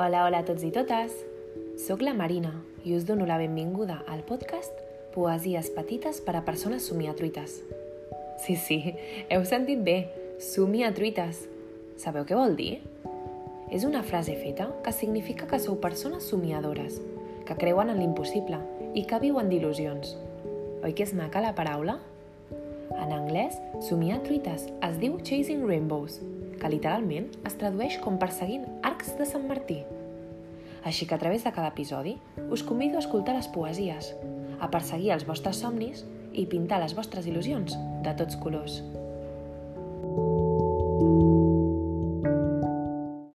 Hola, hola a tots i totes! Soc la Marina i us dono la benvinguda al podcast Poesies petites per a persones somiatruites. Sí, sí, heu sentit bé, somiatruites. Sabeu què vol dir? És una frase feta que significa que sou persones somiadores, que creuen en l'impossible i que viuen d'il·lusions. Oi que és maca la paraula? En anglès, somiar truites es diu Chasing Rainbows, que literalment es tradueix com perseguint arcs de Sant Martí. Així que a través de cada episodi us convido a escoltar les poesies, a perseguir els vostres somnis i pintar les vostres il·lusions de tots colors. thank you